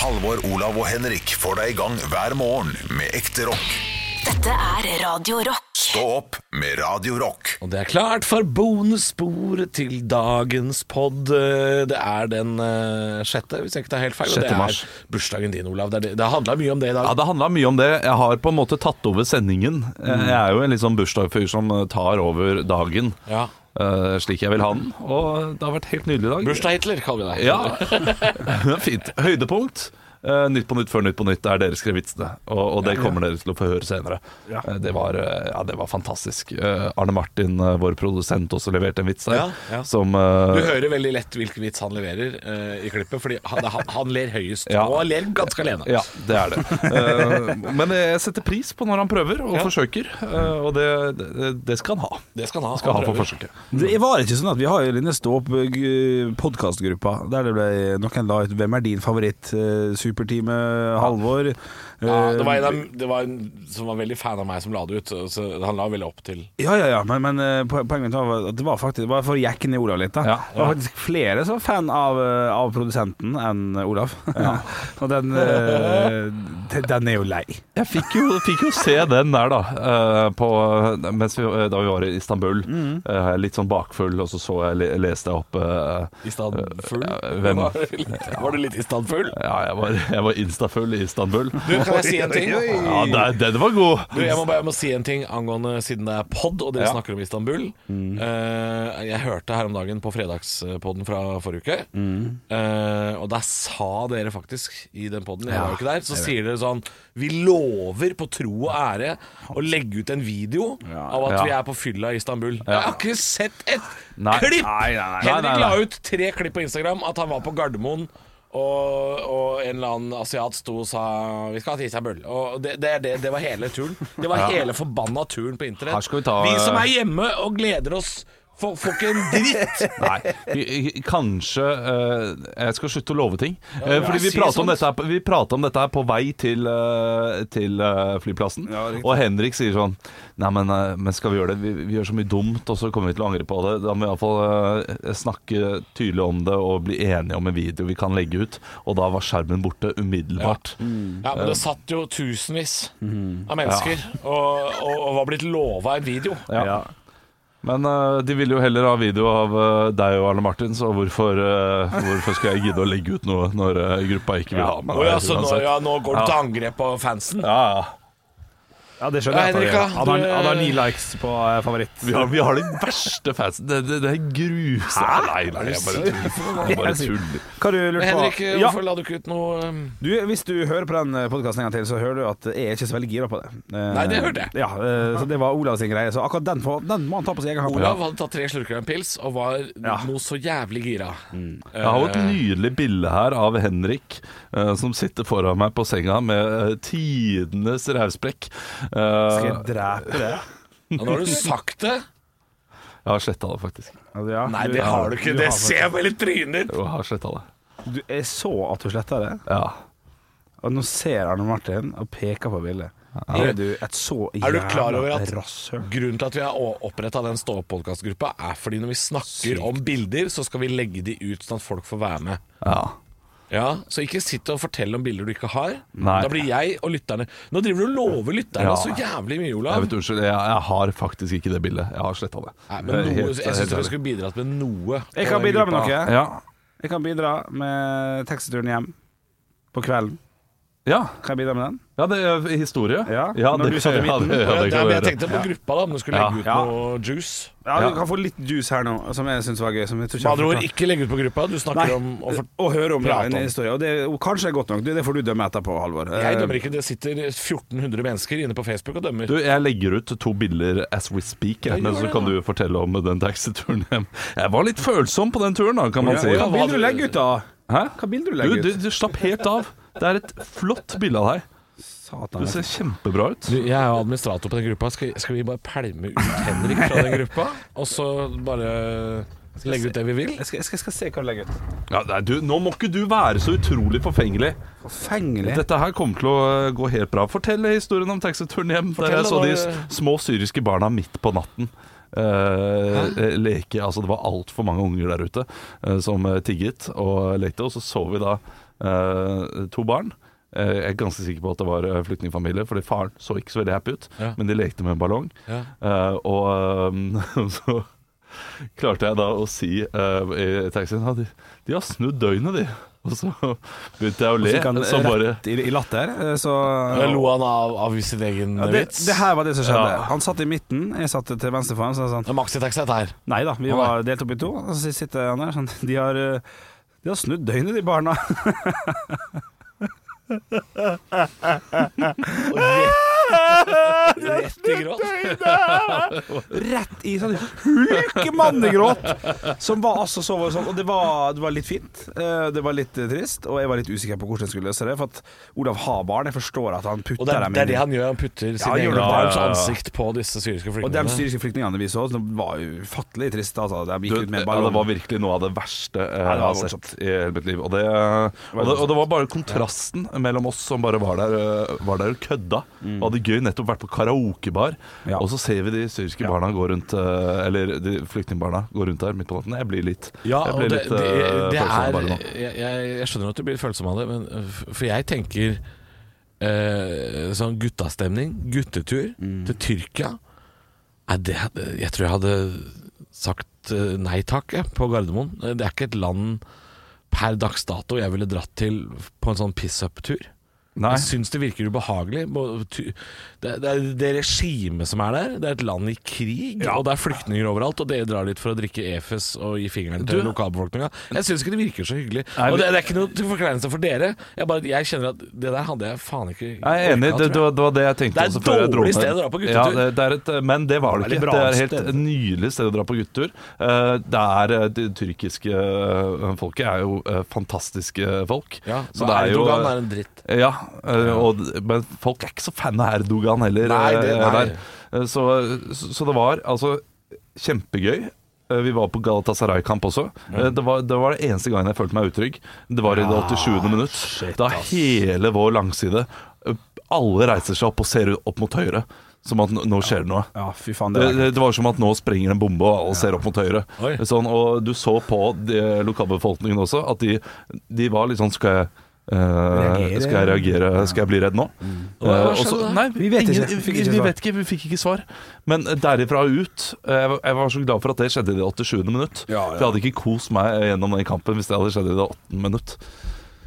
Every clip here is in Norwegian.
Halvor, Olav og Henrik får deg i gang hver morgen med ekte rock. Dette er Radio Rock. Stå opp med Radio Rock. Og det er klart for bonussporet til dagens pod. Det er den uh, sjette, hvis jeg ikke tar helt feil. Og det Sjette mars. er bursdagen din, Olav. Det, det, handla mye om det i dag. Ja, Det handla mye om det. Jeg har på en måte tatt over sendingen. Mm. Jeg er jo en litt sånn bursdagsfyr som eh, tar over dagen Ja. Eh, slik jeg vil ha den. Og det har vært helt nydelig i dag. Bursdag-Hitler, kaller vi deg. Ja, Fint. Høydepunkt. Eh, nytt på nytt før Nytt på nytt er dere skrev vitsene. Og, og det kommer dere til å få høre senere. Ja. Eh, det, var, eh, ja, det var fantastisk. Arne Martin, vår produsent, også leverte en vits der. Ja, ja. Som Du hører veldig lett hvilken vits han leverer i klippet, fordi han, han, han ler høyest. Ja. Og han ler ganske alene. Ja, det er det. Eh, men jeg setter pris på når han prøver og Ja. forsøker, og det, det, det skal han ha. Det skal han ha. Skal ha for forsøket. Det var ikke sånn at vi har jo denne stå-opp-podkastgruppa der det ble noen la ut 'Hvem er din favoritt?' eh, Superteamet, Halvor. Ja, det var en, eh, av, det var en som var veldig fan av meg som la det ut, så han la veldig opp til Ja, ja, ja, men, men eh, poenget var at det var faktisk det var for å ned Olav litt. da Ja, Det var faktisk flere som var fan av, eh, av produsenten enn Olav. Og den, eh, den- den er jo lei. Jeg fikk jo, fikk jo se den der, da, eh, på, mens vi, da vi var i Istanbul. Mm. litt sånn bakfull, og så, så jeg, leste jeg opp eh, I stand full? Ja, hvem? Var, du litt- var litt i? Ja, jeg var, jeg var instafull i Istanbul. Du, kan jeg si en ting? Ja, den, den var god! Du, jeg, må bare, jeg må si en ting angående siden det er pod, og dere Ja. snakker om Istanbul. Eh, jeg hørte her om dagen på fredagspodden fra forrige uke, eh, og der sa dere faktisk i den podden, jeg var jo ikke der, så sier dere sånn Vi lover på tro og ære å legge ut en video av at Ja. vi er på fylla i Istanbul. Jeg har ikke sett et Nei. klipp! Nei, nei, nei. Henrik la ut tre klipp på Instagram at han var på Gardermoen. Og, og en eller annen asiat sto og sa 'vi skal til Istanbul'. Og det, det, det, det var hele turen. Det var hele forbanna turen på internett. Vi som er hjemme og gleder oss, får, får ikke en dritt. Nei, kanskje uh, Jeg skal slutte å love ting. Eh, fordi vi prata om, om dette her på vei til, uh, til flyplassen. Ja, og Henrik sier sånn Nei, men, men skal vi gjøre det? Vi, vi gjør så mye dumt, og så kommer vi til å angre på det. Da må vi iallfall uh, snakke tydelig om det og bli enige om en video vi kan legge ut. Og da var skjermen borte umiddelbart. Ja, Men det satt jo tusenvis av mennesker og, og, og var blitt lova en video. Ja. Men uh, de ville jo heller ha video av uh, deg og Arne Martin, så hvorfor, uh, hvorfor skal jeg gidde å legge ut noe når gruppa ikke vil ha meg? Ja, så nå, ja, nå går du til angrep på fansen? Ja, ja. Ja, det skjønner jeg. at han Henrik, Han har, han har ni likes på eh, favoritt. Vi har, vi har de verste fansen. Det, det, det er grusomt. Nei, nei, jeg bare tuller. Jeg bare tuller. Hva du lurte på? Henrik, Ja, hvorfor la du ikke ut noe du, hvis du hører på den podkasten en gang til, så hører du at jeg er ikke så veldig gira på det. Eh, Nei, det hørte jeg. Ja, eh, så Det var Olav sin greie. Så akkurat den, får- den må han ta på sin egen hånd. Olav hadde tatt tre slurker av en pils og var Ja. noe så jævlig gira. Jeg har jo et nydelig bilde her av Henrik eh, som sitter foran meg på senga med eh, tidenes rævsprekk. Eh, Skal jeg drepe det? Ja, nå har du sagt det. jeg har sletta det, faktisk. Altså, ja, Nei, det har du ikke. Det ser jeg vel i trynet ditt. Jo, jeg har sletta det. Du, jeg så at du sletta det, Ja. og nå ser Arne Martin og peker på bildet. Er du et så Er du klar over jævla at rasshøl? grunnen til at vi har oppretta den stå-opp-podkastgruppa, er fordi når vi snakker om bilder, så skal vi legge de ut sånn at folk får være med. ja. Ja, Så ikke sitt og fortell om bilder du ikke har. Nei. Da blir jeg og lytterne Nå driver du og lover lytterne Ja. så jævlig mye, Jeg Olav. vet unnskyld, jeg, jeg har faktisk ikke det bildet. Jeg har sletta det. Nei, men noe, helt- jeg syns du skulle bidratt med noe. Jeg kan bidra med noe. Ja. Jeg kan bidra med taxituren hjem på kvelden. Ja. Kan jeg bidra med den? Ja, det er historie. Ja, ja når det, du satt i midten. det, ja, det jeg tenkte på gruppa, da om du skulle Ja. legge ut på noe juice. Ja. Du kan få litt juice her nå, som jeg syns var gøy. Som jeg tror ord, ikke legge ut på gruppa. Du snakker Nei, om å for... og høre om ja, en om. historie. Og det og kanskje er godt nok. Det, får du dømme etterpå, Halvor. Jeg Eh, dømmer ikke. Det sitter 1400 mennesker inne på Facebook og dømmer. Du, jeg legger ut to bilder as we speak, jeg, men så kan du fortelle om den taxituren hjem. Jeg var litt følsom på den turen, da, kan man Ja, si. Hva bilder du legger ut, da? Hæ? Hva bilder du legger legger du, ut? du slapp helt av. Det er et flott bilde av deg. Satan. Du ser kjempebra ut. Du, jeg er jo administrator på den gruppa. Skal, skal vi bare pælme ut Henrik fra den gruppa? Og så bare legge ut det vi vil? Jeg skal, jeg skal, jeg skal se hva du legger ut. Ja, nei, du, nå må ikke du være så utrolig forfengelig. Forfengelig. Dette her kommer til å eh, gå helt bra. Fortell historien om taxituren hjem. Fortell Der jeg så de små syriske barna midt på natten. Uh, leke Altså, det var altfor mange unger der ute uh, som tigget og lekte, og så så vi da to barn. Eh, jeg er ganske sikker på at det var eh, flyktningfamilie, fordi faren så ikke så veldig happy ut. Ja. Men de lekte med en ballong. Ja. Eh, og um, så klarte jeg da å si uh, i taxien at de, de har snudd døgnet, de. Og så begynte jeg å le. Så kan Så bare rett i, i latter, så så Lo han av, av sin egen ja, det, vits? det her var det som skjedde. Ja. Han satt i midten, jeg satt til venstre for ham. Så sa Maxitaxi er her. Nei da, vi var delt opp i to. Og så sitter han der sånn De har, eh, de har snudd døgnet, de barna. Rett i gråt. Rett i sånn hulkemannegråt! Som var altså så sånn Og det var, det var litt fint. eh, Det var litt eh, trist, og jeg var litt usikker på hvordan jeg skulle løse det. For at Olav har barn. Jeg forstår at han putter Og det er, det er det han gjør. Han putter Ja, sine han egne barns ansikt på disse syriske Og de syriske flyktningene vi så, det var ufattelig trist. Altså. De du, ut med ja, det var virkelig noe av det verste jeg Ja, har voldsomt. sett i hele mitt liv. Og det, og, det, og det var bare kontrasten mellom oss som bare var der, eh, var der og kødda. Og hadde gøy nettopp vært på karaokebar. Ja. Og så ser vi de syriske barna gå rundt eh, Eller de flyktningbarna gå rundt der midt på natten. Jeg blir litt Ja, jeg blir det, litt, det, eh, det følsom er jeg, jeg, jeg skjønner at du blir følsom av det, men, for jeg tenker eh, sånn guttastemning, guttetur Mm. til Tyrkia det, Jeg tror jeg hadde sagt eh, nei takk på Gardermoen. Det er ikke et land per dags dato jeg ville dratt til på en sånn piss up-tur. Nei. Jeg syns det virker ubehagelig. Det, det er det regimet som er der. Det er et land i krig, og det er flyktninger overalt. Og dere drar dit for å drikke Efes og gi fingeren til lokalbefolkninga. Jeg syns ikke det virker så hyggelig. Nei, og det, det er ikke noe til forkleinelse for dere. Jeg, bare, jeg kjenner at det der hadde jeg faen ikke Jeg er enig, det, det, var- det det jeg tenkte Det er også et før jeg dro dårlig sted å dra på guttetur. Ja, det, det er et, men det var det ikke. Det er et helt sted. nydelig sted å dra på guttetur. Eh, Det er eh, Det tyrkiske eh, folket er jo fantastiske folk. Ja, Så det er jo Erdogan er en dritt. Ja, og, men folk er ikke så fan av Erdogan heller. Nei, det- eh, nei. Eh, Så, så, det var altså kjempegøy. Eh, Vi var på Galatasaray-kamp også. Eh, Det var, det var det eneste gangen jeg følte meg utrygg. Det var i det 87. minutt. Da hele vår langside eh, Alle reiser seg opp og ser opp mot høyre. Som at nå- skjer det noe. Ja, fy faen. Det Det, var det, var som at nå sprenger en bombe, og alle ser opp mot høyre. Sånn, og du så på de, lokalbefolkningen også at de, de var litt sånn Skal jeg eh? Skal jeg reagere? Skal jeg bli redd nå? Hva Eh, og skjedde så- da? nei, Vi vet ingen, ikke. Vi fikk Vi, ikke vet ikke, vi fikk ikke svar. Men derifra og ut eh, Jeg var, jeg var så glad for at det skjedde i det 87. minutt. Ja, ja. For jeg hadde ikke kost meg gjennom den kampen hvis det hadde skjedd i det 8. minutt.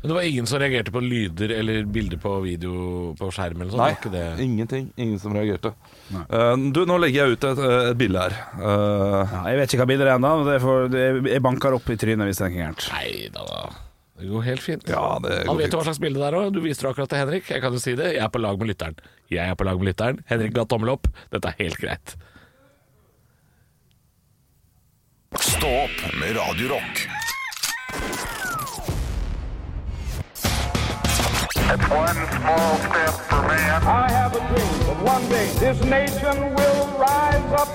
Men det var ingen som reagerte på lyder eller bilder på video på skjerm eller sånn? Nei, ikke det ingenting. Ingen som reagerte. Uh, du, nå legger jeg ut et, et bilde her. Uh, ja, Jeg vet ikke hva bildet er ennå. det for- det- Jeg banker opp i trynet hvis det er noe gærent. Nei da. Det går helt fint. Ja, det Han vet jo hva slags bilde det er òg. Du viste det akkurat til Henrik. Jeg kan jo si det. Jeg er på lag med lytteren. Jeg er på lag med lytteren. Henrik ga tommel opp. Dette er helt greit. Stå opp med Radio Rock. One small step for man. I have a dream that one day this nation will rise up.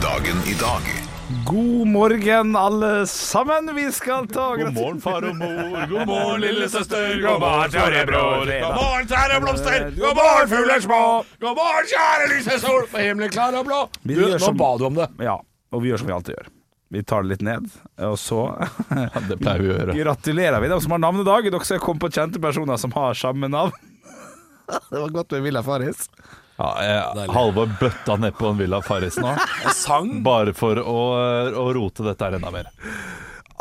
Dagen i dag God morgen, alle sammen. Vi skal ta God morgen, far og mor. God morgen, lillesøster. God morgen, kjære bror. God morgen, kjære blomster. God morgen, fugler små. God morgen, kjære lyse sol. På himmelen klar og blå. Vi Du, gjør nå som- ba du om det. Ja, og vi gjør som vi alltid gjør. Vi tar det litt ned, og så Det pleier vi å gjøre. gratulerer vi dem som har navnedag. Dere skal komme på kjente personer som har samme navn. Det var godt med Villa Farris. Ja, jeg, Halvor bøtta nedpå en Villa Farris nå. Sang. Bare for å, å rote dette her enda mer.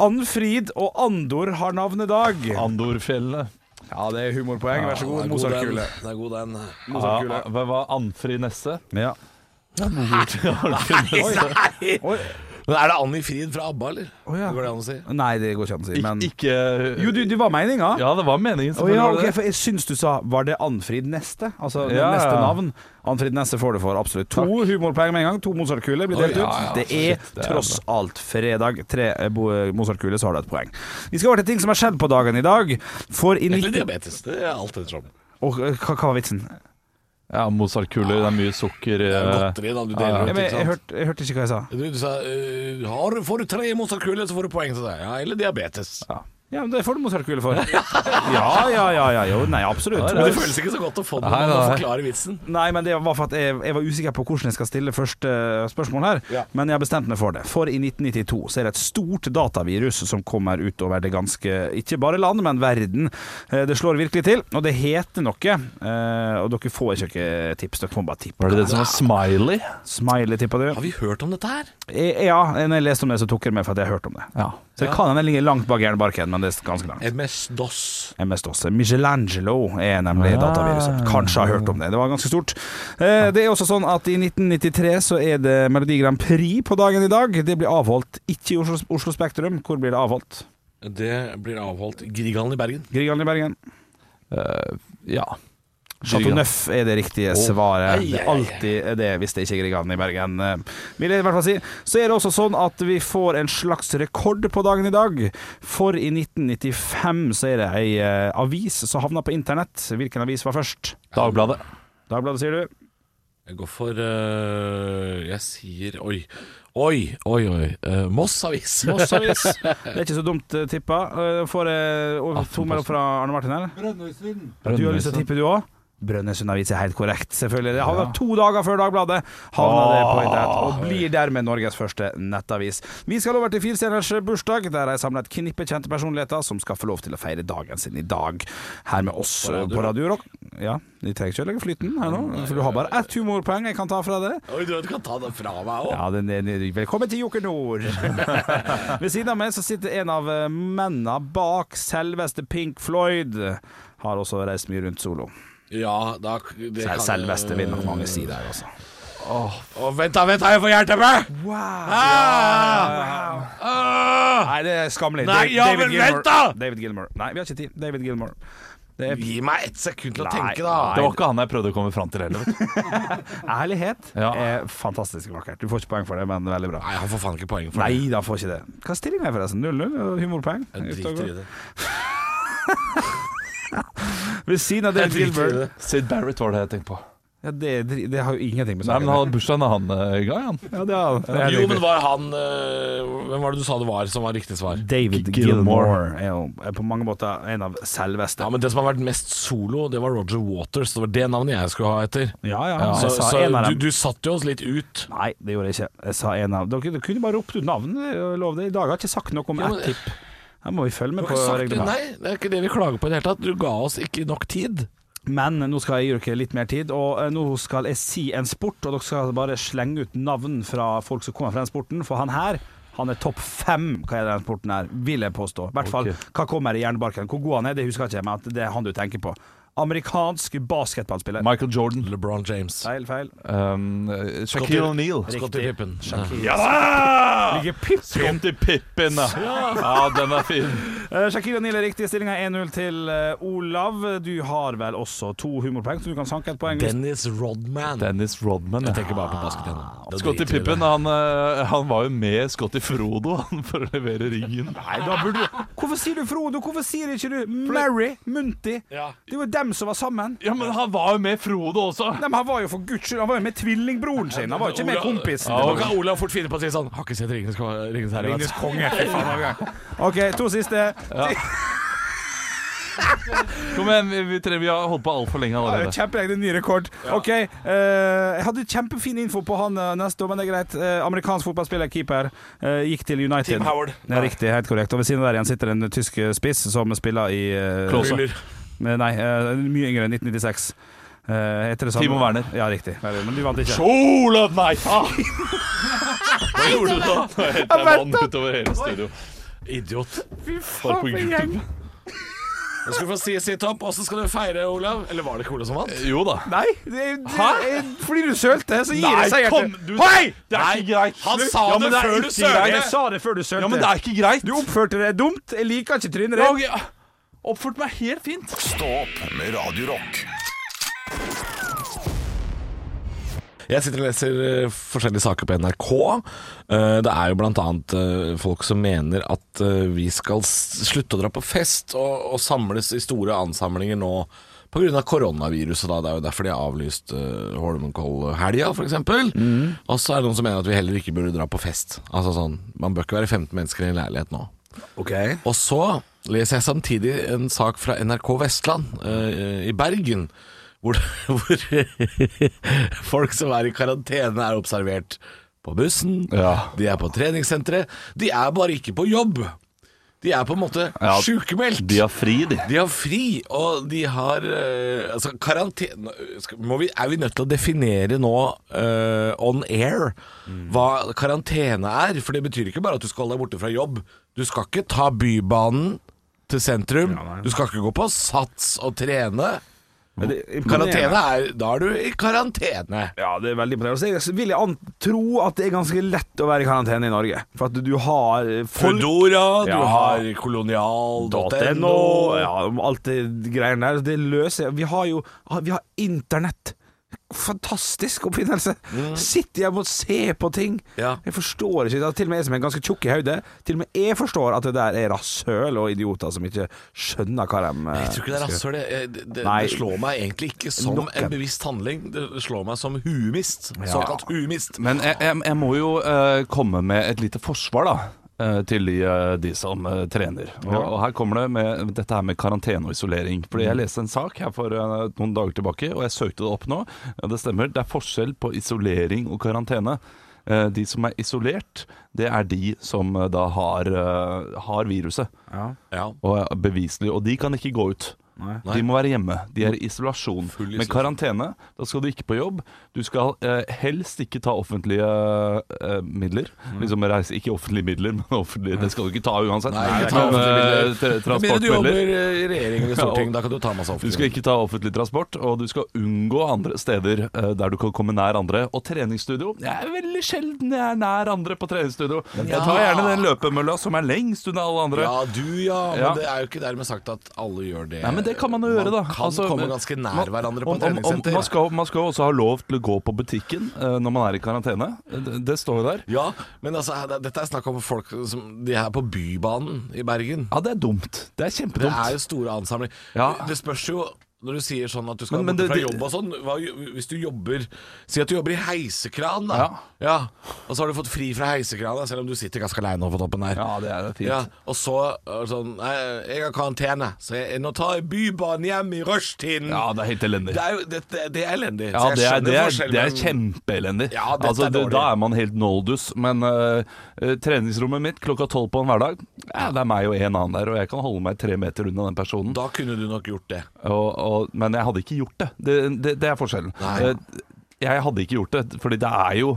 Anfrid og Andor har navnedag. Andorfjellene. Ja, det er humorpoeng. Vær så god, Mozartkule. Det god, den. Mozart-kule. Den er god, den. Ja, hva var Anfrid Nesse? Ja. Nei, Oi. Men er det Annie Frid fra ABBA, eller? Oh, ja. Går det an å si? Nei, det går ikke an å si. Ik Men ikke Jo, du, det var meninga. Ja, det var meningen. Oh, ja, var det ok, det. for jeg syns du sa Var det Anfrid Neste? Altså Ja, neste ja. navn. Anfrid Neste får du for absolutt. To humorpoeng med en gang. To Mozart-kuler blir delt ut. ja, ja, det er shit, det er tross alt fredag. Tre eh, Mozart-kuler, så har du et poeng. Vi skal over til ting som har skjedd på dagen i dag. For i Egentlig 19... diabetes. Det er alt en hva, hva var vitsen? Ja, Mozart-kuler. Det er mye sukker Det er godteri da du deler Jeg, ut, jeg, ikke sant? hørte, jeg hørte ikke hva jeg sa. Du, du sa øh, har, Får du tre Mozart-kuler, så får du poeng til det. Ja, eller diabetes. Ja. Ja, men det får du Mozart-kule for. Ja, ja, ja, ja, jo, nei, absolutt. Men det føles ikke så godt å få den man nei. forklarer vitsen. Nei, men det var for at jeg, jeg var usikker på hvordan jeg skal stille første spørsmål her. Ja. Men jeg har bestemt meg for det. For i 1992 så er det et stort datavirus som kommer utover det ganske Ikke bare land, men verden. Eh, Det slår virkelig til, og det heter noe. eh, Og dere får ikke noe tips, dere får bare tippe. Var det det som var smiley? Smiley, tippa du? Har vi hørt om dette her? Eh, Ja, når jeg leste om det, så tok jeg det med for at jeg har hørt om det. Ja. Så det kan hende ligge langt bak hjernebarken, men det er ganske langt. MS-DOS. MS-DOS. Michelangelo er nemlig dataviruset. Kanskje har hørt om det. Det var ganske stort. Eh, Det er også sånn at i 1993 så er det Melodi Grand Prix på dagen i dag. Det blir avholdt ikke i Oslo, Oslo Spektrum. Hvor blir det avholdt? Det blir avholdt Grieghallen i Bergen. Grieghallen i Bergen. Uh, ja. Chateau Neuf er det riktige svaret. Det er alltid det hvis det ikke er Grieghallen i Bergen. eh, Vil jeg i hvert fall si. Så er det også sånn at vi får en slags rekord på dagen i dag. For i 1995 så er det ei eh, avis som havna på internett. Hvilken avis var først? Dagbladet. Dagbladet, sier du? Jeg går for uh, Jeg sier Oi. Oi, oi, oi. Uh, Moss Avis. Moss Avis. Det er ikke så dumt uh, tippa. Uh, får jeg uh, to mellom fra Arne Martin her? Du har lyst til å tippe, du òg? Brønnøysund Avis er helt korrekt, selvfølgelig. Det havna to dager før Dagbladet. Havna det på internett, og blir dermed Norges første nettavis. Vi skal over til Firestjerners bursdag, der jeg samler et knippe kjente personligheter som skal få lov til å feire dagen sin i dag. Her med oss uh, på Radio Rock. Ja, de trenger ikke å legge flyten her nå, for du har bare ett humorpoeng jeg kan ta fra det. Oi, du kan ta det fra meg òg. Ja, den den er- velkommen til Joker Nord. Ved siden av meg så sitter en av eh, mennene bak selveste Pink Floyd. Har også reist mye rundt solo. Ja, da det Sel kan- selveste vil nok mange si der, altså. Å, vent da, vent jeg får hjerteppe! Ah! Ah! Nei, det er skammelig. Nei, David- ja, David men Gilmour. vent da! David Gilmore. Nei, vi har ikke tid. David Gilmore. Det er Gi meg ett sekund til å tenke, da. Det var ikke han jeg prøvde å komme fram til heller. ærlighet. Ja. Er fantastisk vakkert. Du får ikke poeng for det, men veldig bra. Nei, han får faen ikke poeng for det. Nei, han får ikke det. Hva er stillinga, forresten? 0-0? Humorpoeng? Jeg driter i det. Ved siden av David Gilbert. Sid Barrett var det jeg tenkte på. ja, det, det har jo ingenting med Nei, saken men han bursdagen da han uh, Guy, han. Ja, det er, det er Jo, men var han uh, Hvem var det du sa det var som var riktig svar? David Gilmour. Gilmore er jo er på mange måter en av selveste. Ja, men Det som har vært mest solo, det var Roger Waters. Det var det navnet jeg skulle ha etter. Ja, ja. Så, sa så en av du, du satte jo oss litt ut. Nei, det gjorde jeg ikke. Jeg sa en av Dere dere kunne bare ropt ut navnet, Lov det. I dag har jeg ikke sagt noe om Ja, ett tipp. Her må vi følge med på reglene. Nei, det er ikke det vi klager på i det hele tatt. Du ga oss ikke nok tid. Men nå skal jeg gi dere litt mer tid, og eh, nå skal jeg si en sport, og dere skal bare slenge ut navn fra folk som kommer fra den sporten, for han her han er topp fem hva er den sporten her, vil jeg påstå. I hvert fall okay. hva kommer i jernbarken. Hvor god han er, det husker jeg ikke, men at det er han du tenker på. Amerikansk basketballspiller. Michael Jordan. LeBron James. Feil, feil. Um, Shaquille O'Neal. Scottie Pippen. Ja Ligger Pippen Scottie Pippen, da. Ja, den er fin. Uh, Shaquille O'Neal er riktig. Stillinga 1-0 til eh, Olav. Du har vel også to humorpoeng, så du kan sanke et poeng. Dennis Rodman. Dennis Rodman. Jeg tenker bare på basket igjen. Scotty Pippen han, uh, han var jo med Scottie Frodo han, for å levere ringen. Nei, da burde du Hvorfor sier du Frodo? Hvorfor sier ikke du Mary Munti? Ja. Det var dem som var sammen. Ja, men han var jo med Frodo også! Nei, men Han var jo for guds skyld Han var jo med tvillingbroren sin. Han var jo ikke med Ola- kompisen. Ja, og kan Olav fort finne på å si sånn Har ikke sett Ringenes, Ringenes herre. Ringenes konge. fy faen, var gang. OK, to siste. Kom igjen, vi, vi, tre- vi har holdt på altfor lenge allerede. Kjempelenge, ny rekord. OK. eh, jeg hadde kjempefin info på han eh, neste år, men det er greit. Eh, amerikansk fotballspiller, keeper, eh, gikk til United. Tim Howard. Ja, riktig, helt korrekt. Og ved siden av der igjen sitter en tysk spiss som spiller i uh, Klose. Müller. Nei, eh, mye yngre enn 1996. Eh, heter det samme? Timo Werner. Ja, riktig. Men du vant ikke. Olav, nei! Hva gjorde du da? Nå helte jeg vann utover hele studio. Idiot. Fy faen, YouTube. Nå skal du få si sitt opp. Åssen skal du feire, Olav? Eller var det ikke Olav som vant? Jo da. Nei, det, det, Hæ? fordi du sølte, så gir det seg. kom, du, Hei! Det er ikke greit. Han sa Ja, det men før du sølte. Jeg sa det før du sølte. Ja, men det er ikke greit. Du oppførte deg dumt. Jeg liker ikke trynet ditt. Ok. Oppførte meg helt fint. Stå opp med Radio Rock. Jeg sitter og leser eh, forskjellige saker på NRK. Eh, det er jo blant annet eh, folk som mener at vi skal slutte å dra på fest og, og samles i store ansamlinger nå pga. koronaviruset. Da. Det er jo derfor de har avlyst uh, Holmenkollhelga, f.eks. Mm. Og så er det noen som mener at vi heller ikke burde dra på fest. Altså sånn, Man bør ikke være 15 mennesker i en leilighet nå. Ok Og så leser jeg samtidig en sak fra NRK Vestland eh, i Bergen, hvor, hvor folk som er i karantene er observert på bussen, Ja. de er på treningssenteret, de er bare ikke på jobb. De er på en måte Ja, sykemeldt. De har fri, de. De har fri, og de har eh, Altså, karantene må vi, Er vi nødt til å definere nå uh, on air hva karantene er? For det betyr ikke bare at du skal holde deg borte fra jobb. Du skal ikke ta Bybanen til sentrum. Du skal ikke gå på Sats og trene. Er Karantene er Da er du i karantene. Ja, det er veldig imponerende. Jeg vil jeg tro at det er ganske lett å være i karantene i Norge. For at du har folk Foodora, du Ja. har kolonial.no .no, ja, alt det greiene der. Det løser Vi har jo Vi har internett. Fantastisk oppfinnelse. Sitter hjemme og ser på ting. Ja. Jeg forstår ikke Til og med jeg som er ganske tjukk i hodet, til og med jeg forstår at det der er rasshøl og idioter som ikke skjønner hva de Jeg tror ikke det er rasshøl. Det, det, det, det slår meg egentlig ikke som Noen. en. bevisst handling. Det slår meg som huemist. Såkalt huemist. Men jeg, jeg, jeg må jo uh, komme med et lite forsvar, da. Eh, Til de, eh, de som eh, trener. Og, og her kommer det med dette her med karantene og isolering. Fordi Jeg leste en sak her for noen dager tilbake, og jeg søkte det opp nå. Ja, det stemmer. Det er forskjell på isolering og karantene. Eh, De som er isolert, det er de som da har, har viruset. Ja. Og er beviselig. Og de kan ikke gå ut. De må være hjemme. De er i isolasjon. isolasjon. Med karantene, da skal du ikke på jobb. Du skal eh, helst ikke ta offentlige eh, midler. Liksom reise, Ikke offentlige midler, men offentlige, det skal du ikke ta uansett. Nei, ikke ta Men, offentlige eh, midler. tra- Med du jobber i regjering eller storting, da kan du ta masse Du skal ikke ta offentlig transport, og du skal unngå andre steder eh, der du kan komme nær andre. Og treningsstudio Jeg er veldig sjelden jeg er nær andre på treningsstudio. Jeg tar gjerne den løpemølla som er lengst unna alle andre. Ja, du ja, men Ja. det er jo ikke dermed sagt at alle gjør det. Nei, men det kan man jo gjøre, da. Man kan Altså, komme ganske nær man- hverandre på om- et om- om- Man skal, man skal også ha lov til å gå på butikken uh, når man er i karantene. Det, det står jo der. Ja, men altså, dette er snakk om folk som De er på Bybanen i Bergen. Ja, det er dumt. Det er kjempedumt. Det er jo store ansamlinger. Ja. Det spørs jo når du sier sånn at du skal Men- men borte fra det- jobb og sånn hva, Hvis du jobber Si at du jobber i heisekran, da. Ja. Og så har du fått fri fra heisekranen, selv om du sitter ganske aleine på toppen der. Ja, det er fint. Ja, og så sånn Nei, jeg har karantene, så jeg, nå tar jeg Bybanen hjem i rushtiden. Ja, det er helt elendig. Det er jo det, det, det er elendig. Ja, det er, det er, det er kjempeelendig. Ja, altså, er da er man helt noldus. Men eh, treningsrommet mitt klokka tolv på en hverdag, ja, det er meg og en annen der, og jeg kan holde meg tre meter unna den personen. Da kunne du nok gjort det. Og, og, men jeg hadde ikke gjort det. Det, det, det er forskjellen. Nei. Eh, Jeg hadde ikke gjort det, fordi det er jo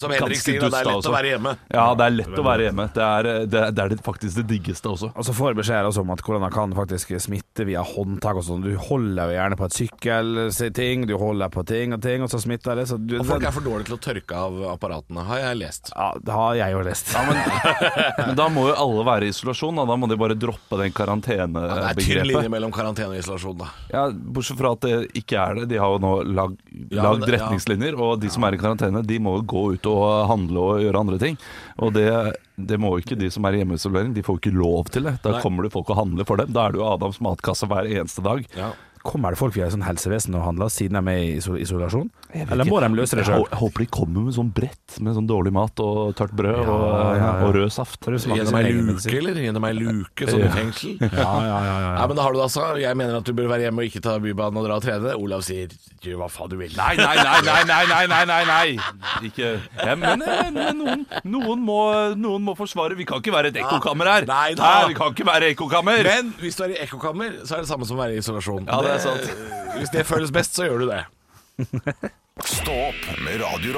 Som Henrik sier, det er lett lett å altså. være hjemme. Ja, det er lett å være hjemme. Det er det, er, det, er faktisk det diggeste også. Og så får jeg beskjed om at korona kan faktisk smitte via håndtak og sånn. Du holder jo gjerne på et sykkelting, du holder på ting og ting, og så smitter det. Så du, Og folk er for dårlige til å tørke av apparatene, har jeg lest. Ja, det har jeg jo lest. Men da må jo alle være i isolasjon. Da, da må de bare droppe den Ja, det er tynn linje mellom karantene og isolasjon, da. Ja, Bortsett fra at det ikke er det. De har jo nå lag, lagd men det- ja. retningslinjer, og de som er i karantene, de må jo gå ut og handle og gjøre andre ting. Og det, det må ikke de som er i hjemmeisolering. De får ikke lov til det. Da Nei. kommer det folk og handler for dem. Da er det jo Adams matkasse hver eneste dag. Ja. Kommer det folk via sånn helsevesen og handler siden de er i isolasjon? Eller må de løse det Jeg sjøl? Jeg håper de kommer med sånn brett med sånn dårlig mat og tørt brød og, ja, ja. og rød saft. Gjennom ei luke, eller? Gjennom ei luke, som i fengsel? Ja, ja, ja, ja, Ja, men da har du det altså. Jeg mener at du bør være hjemme og ikke ta Bybanen og dra og trene. Olav sier gjør hva faen du vil. Nei, nei, nei, nei, nei, nei, nei, nei, nei. Ikke ja, Men, men, men noen, noen, må, noen må forsvare. Vi kan ikke være et ekkokammer her. Nei da. Nei, vi kan ikke være ekkokammer. Men hvis du er i ekkokammer, så er det samme som å være i isolasjon. Ja, det er sant. Hvis det føles best, så gjør du det. Stå opp med Radio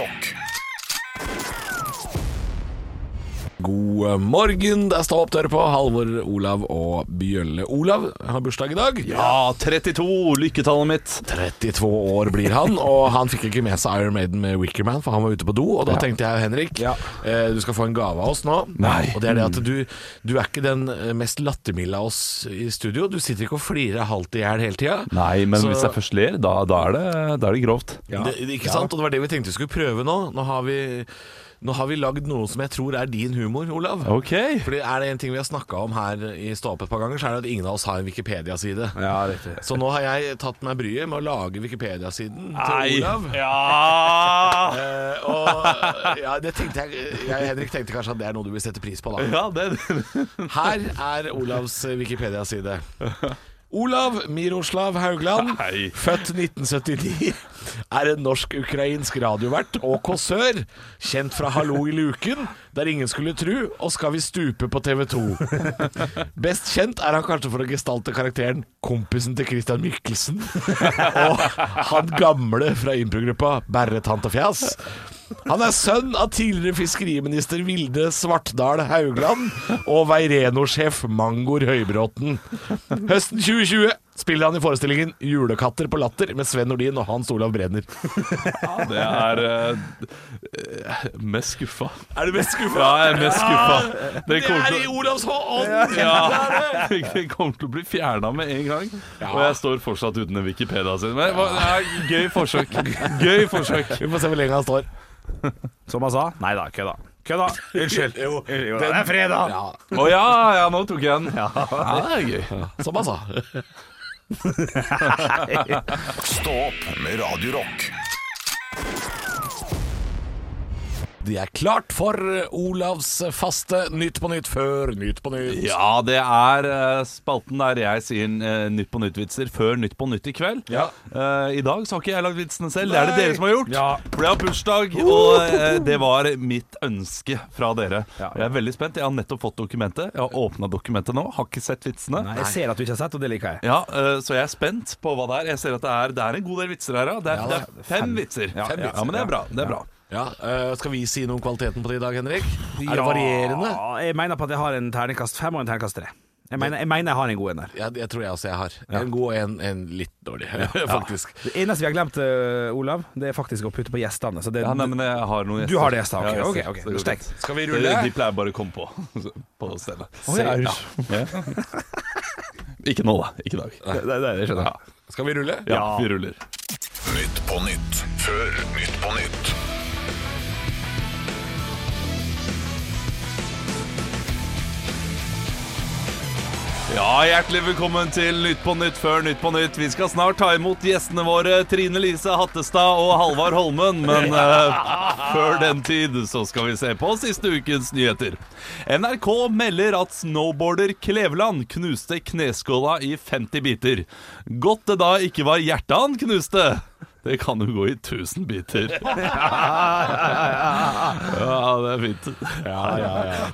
God morgen, det er Stå opp dere på. Halvor, Olav og Bjølle. Olav har bursdag i dag. Ja, 32, lykketallet mitt. 32 år blir han, og han fikk ikke med seg Iron Maiden med Wickerman, for han var ute på do. Og da tenkte jeg, Henrik, eh, du skal få en gave av oss nå. Nei. Og det er det at du, du er ikke den eh, mest lattermilde av oss i studio. Du sitter ikke og flirer halvt i hjel hele tida. Nei, men Så- hvis jeg først ler, da, da, er det, da er det grovt. Ja. det- ikke sant? Og det var det vi tenkte vi skulle prøve nå. Nå har vi Nå har vi lagd noe som jeg tror er din humor, Olav. Ok. Fordi Er det en ting vi har snakka om her i Stå opp et par ganger, så er det at ingen av oss har en Wikipedia-side. Ja, riktig. Så nå har jeg tatt meg bryet med å lage Wikipedia-siden til Olav. Ja! Eh, og ja, det tenkte jeg, jeg Henrik tenkte kanskje at det er noe du vil sette pris på, da. ja det, Her er Olavs Wikipedia-side. Olav Miroslav Haugland, Hei. født 1979, er en norsk-ukrainsk radiovert og kåsør, kjent fra Hallo i luken, der ingen skulle tru, og Skal vi stupe på TV 2. Best kjent er han kanskje for å gestalte karakteren kompisen til Christian Michelsen, og han gamle fra improgruppa Berre Tante Fjas. Han er sønn av tidligere fiskeriminister Vilde Svartdal Haugland og Veireno-sjef Mangor Høybråten. Høsten 2020 spiller han i forestillingen 'Julekatter på latter' med Sven Nordin og Hans Olav Bredner. det er eh, mest skuffa. Er du mest skuffa? Ja, jeg er mest skuffa. Det Det kommer er i Olavs hånd! ja, det kommer til å bli fjerna med en gang. Og jeg står fortsatt uten en Wikipedia sin. Men det er gøy forsøk. Gøy forsøk. Vi får se hvor lenge han står. Som han sa. Nei da, kødda. Kødda. Unnskyld. Jo, Jo, det er fredag. Ja, Å ja, ja, nå tok jeg den. Ja, det er gøy. som han sa. Stå opp med Radio De er klart for Olavs faste Nytt på nytt før Nytt på nytt. Ja, det er eh, spalten der jeg sier eh, Nytt på nytt-vitser før Nytt på nytt i kveld. Ja. Eh, I dag så har ikke jeg lagd vitsene selv, det er det dere som har gjort. Ja. For jeg har bursdag, og eh, det var mitt ønske fra dere. Ja. Jeg er veldig spent. Jeg har nettopp fått dokumentet. Jeg har åpna dokumentet nå, har ikke sett vitsene. Nei, jeg ser at du ikke har sett, og det liker jeg. Ja, eh, Så jeg er spent på hva det er. Jeg ser at det er, det er en god del vitser her. Ja. Det er, Ja, det er fem, vitser. Ja, Fem ja, men det er bra. Det er bra. Ja, eh, Skal vi si noe om kvaliteten på det i dag, Henrik? Er det varierende? Jeg mener på at jeg har en terningkast fem og en terningkast tre. Jeg mener, jeg mener jeg har en god en der. Ja, jeg tror jeg også jeg har. En god og en, en litt dårlig, faktisk. Det eneste vi har glemt, uh, Olav, det er faktisk å putte på gjestene. Så det, Ja, nei, men jeg har noen gjester. Du har det, gjester, ok, Ja, gjester. ok, ok, Så det går sterkt. greit. Skal vi rulle? de pleier bare å komme på på stedet. Oh, ja. Ja. Ikke nå, da. Ikke i dag. det, det, det skjønner jeg. Skal vi rulle? Ja, vi ruller. Nytt på nytt før Nytt på nytt. Ja, Hjertelig velkommen til Nytt på Nytt før Nytt på Nytt. Vi skal snart ta imot gjestene våre Trine Lise Hattestad og Halvard Holmen. Men eh, før den tid så skal vi se på siste ukens nyheter. NRK melder at snowboarder Kleveland knuste kneskåla i 50 biter. Godt det da ikke var hjertet han knuste. Det kan jo gå i tusen biter. Ja, det er fint.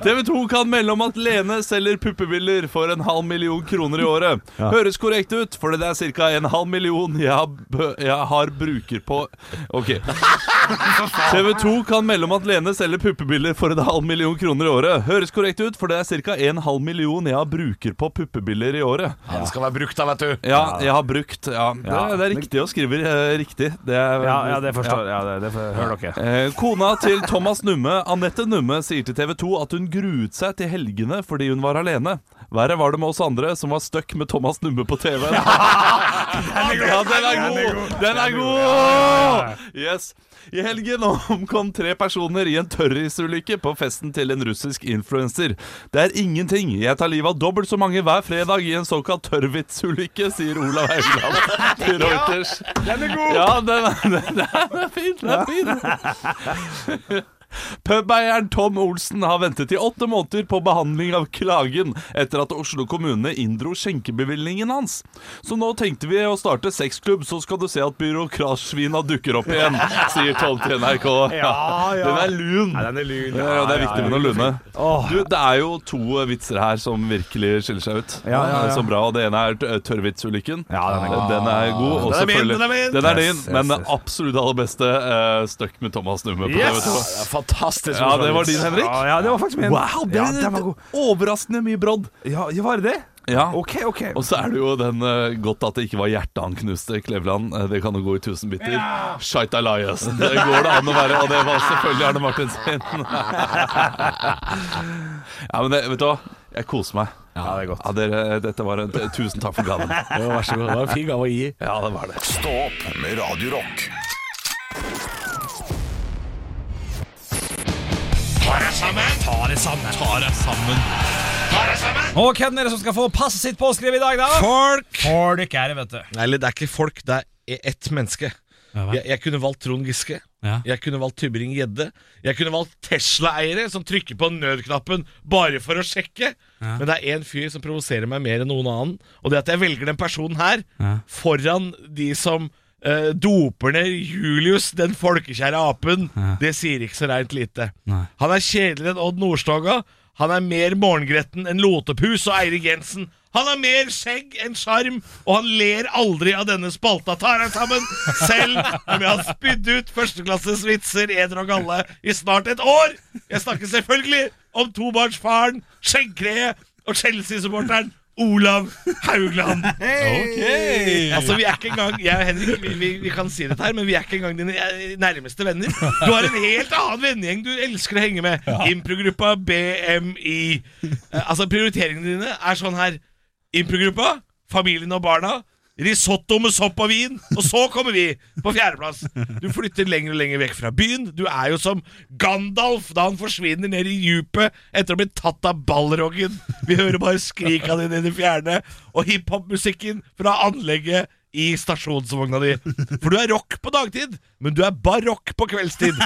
TV 2 kan melde om at Lene selger puppebiller for en halv million kroner i året. Høres korrekt ut, for det er ca. en halv million jeg har, jeg har bruker på Ok. TV 2 kan melde om at Lene selger puppebiller for en halv million kroner i året. Høres korrekt ut, for det er ca. en halv million jeg har bruker på puppebiller i året. Ja, det skal være brukt da, vet du. Ja, jeg har brukt Ja, det, det er riktig å skrive eh, riktig. Det er, Ja, ja, det forstår ja, det, det for, Hører dere. Eh, kona til Thomas Numme, Anette Numme, sier til TV 2 at hun gruet seg til helgene fordi hun var alene. Verre var det med oss andre som var stuck med Thomas Numme på TV. Ja, den er god! Den er god! Yes. I helgen omkom tre personer i en tørrisulykke på festen til en russisk influenser. Det er ingenting. Jeg tar livet av dobbelt så mange hver fredag i en såkalt tørrvitsulykke, sier Olav Haugland til Reuters. Den er god! Ja, den er, den er fin. Den er fin. Pubeieren Tom Olsen har ventet i åtte måneder på behandling av klagen etter at Oslo kommune inndro skjenkebevilgningen hans. Så nå tenkte vi å starte sexklubb, så skal du se at byråkratsvina dukker opp igjen, sier Tom til NRK. Ja, ja. Den er lun. Ja, den er lun. Ja, det er viktig med noe lune. Du, det er jo to vitser her som virkelig skiller seg ut. Ja, ja, ja. Så bra. og Det ene er tørrvitsulykken. Ja, den er. Den er god. Og Den er min, den er min. Den er din, Yes, yes, men det absolutt aller beste uh, Stuck med Thomas Numme på Yes! TV 2. Det er fantastisk. Ja, det var din, Henrik. Ja, ja, det var faktisk min. Wow, det ja, den var god. overraskende mye brodd. Ja, var det det? Ja. OK, OK. Og så er det jo den uh, godt at det ikke var hjertet han knuste, Kleveland. Eh, det kan jo gå i tusen biter. Ja. Shite Elias. Det går det an å være, og det var selvfølgelig Arne Martinsen. ja, men det, vet du hva? Jeg koser meg. Ja, det er godt. Ja, dere, dette var en, Tusen takk for gaven. Jo, vær så god. Det var en fin gave å gi. Ja, det var det. Stå opp med Radio deg sammen. Ta deg sammen. Og hvem er det som skal få passet sitt påskrevet i dag, da? Folk! Folk er det, vet du. Nei, eller det er ikke folk, det er ett menneske. Jeg, jeg kunne valgt Trond Giske. Ja. Jeg kunne valgt Tybring-Gjedde. Jeg kunne valgt Tesla-eiere som trykker på nødknappen bare for å sjekke. Men det er én fyr som provoserer meg mer enn noen annen, og det at jeg velger den personen her Ja. foran de som eh, doper ned Julius, den folkekjære apen. Det sier ikke så reint lite. Nei. Han er kjedeligere enn Odd Nordstoga. Han er mer morgengretten enn Lotepus og Eirik Jensen. Han har mer skjegg enn sjarm, og han ler aldri av denne spalta. Tar han sammen, selv om jeg har spydd ut førsteklasses vitser, eder og galle, i snart et år. Jeg snakker selvfølgelig om tobarnsfaren, skjeggkreet og Chelsea-supporteren Olav Haugland. Altså, vi er ikke engang Jeg og Henrik, vi, vi, vi kan si dette her, men vi er ikke engang dine eh, nærmeste venner. Du har en helt annen vennegjeng du elsker å henge med. Improgruppa BMI. Eh, altså, prioriteringene dine er sånn her. Improgruppa, familien og barna. Risotto med sopp og vin. Og så kommer vi på fjerdeplass. Du flytter lenger og lenger vekk fra byen. Du er jo som Gandalf da han forsvinner ned i djupet etter å bli tatt av ballroggen. Vi hører bare skrika dine i det fjerne. Og hiphop-musikken fra anlegget i stasjonsvogna di. For du er rock på dagtid, men du er barokk på kveldstid.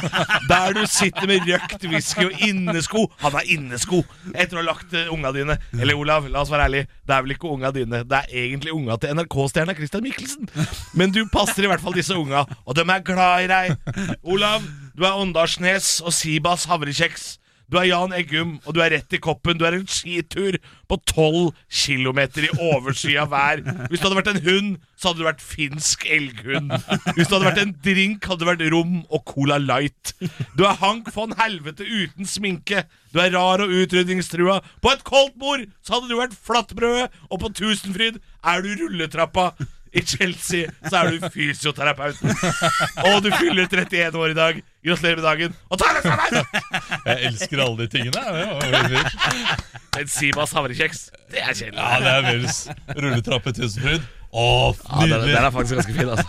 Der du sitter med røkt whisky og innesko. Han er innesko etter å ha lagt eh, unga dine. Eller Olav, la oss være ærlig, det er vel ikke unga dine. Det er egentlig unga til NRK-stjerna Christian Michelsen. Men du passer i hvert fall disse unga, og de er glad i deg. Olav, du er Åndalsnes og Sibas havrekjeks. Du er Jan Eggum, og du er rett i koppen. Du er en skitur på 12 km i overskya vær. Hvis du hadde vært en hund, så hadde du vært finsk elghund. Hvis du hadde vært en drink, hadde du vært rom og Cola Light. Du er Hank von Helvete uten sminke. Du er rar og utrydningstrua. På et koldt bord så hadde du vært flatbrødet, og på Tusenfryd er du rulletrappa. I Chelsea så er du fysioterapeuten. Og du fyller 31 år i dag. Gratulerer med dagen. Og ta deg sammen! Jeg elsker alle de tingene. Det. En Sibas havrekjeks. Det er kjedelig. Ja, det er vels. rulletrappe Tusenfryd. Å, Ja, den, den er faktisk ganske fin, altså.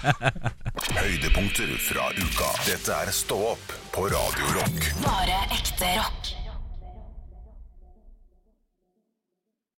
Høydepunkter fra uka. Dette er Stå opp på Radio Rock. Bare ekte rock.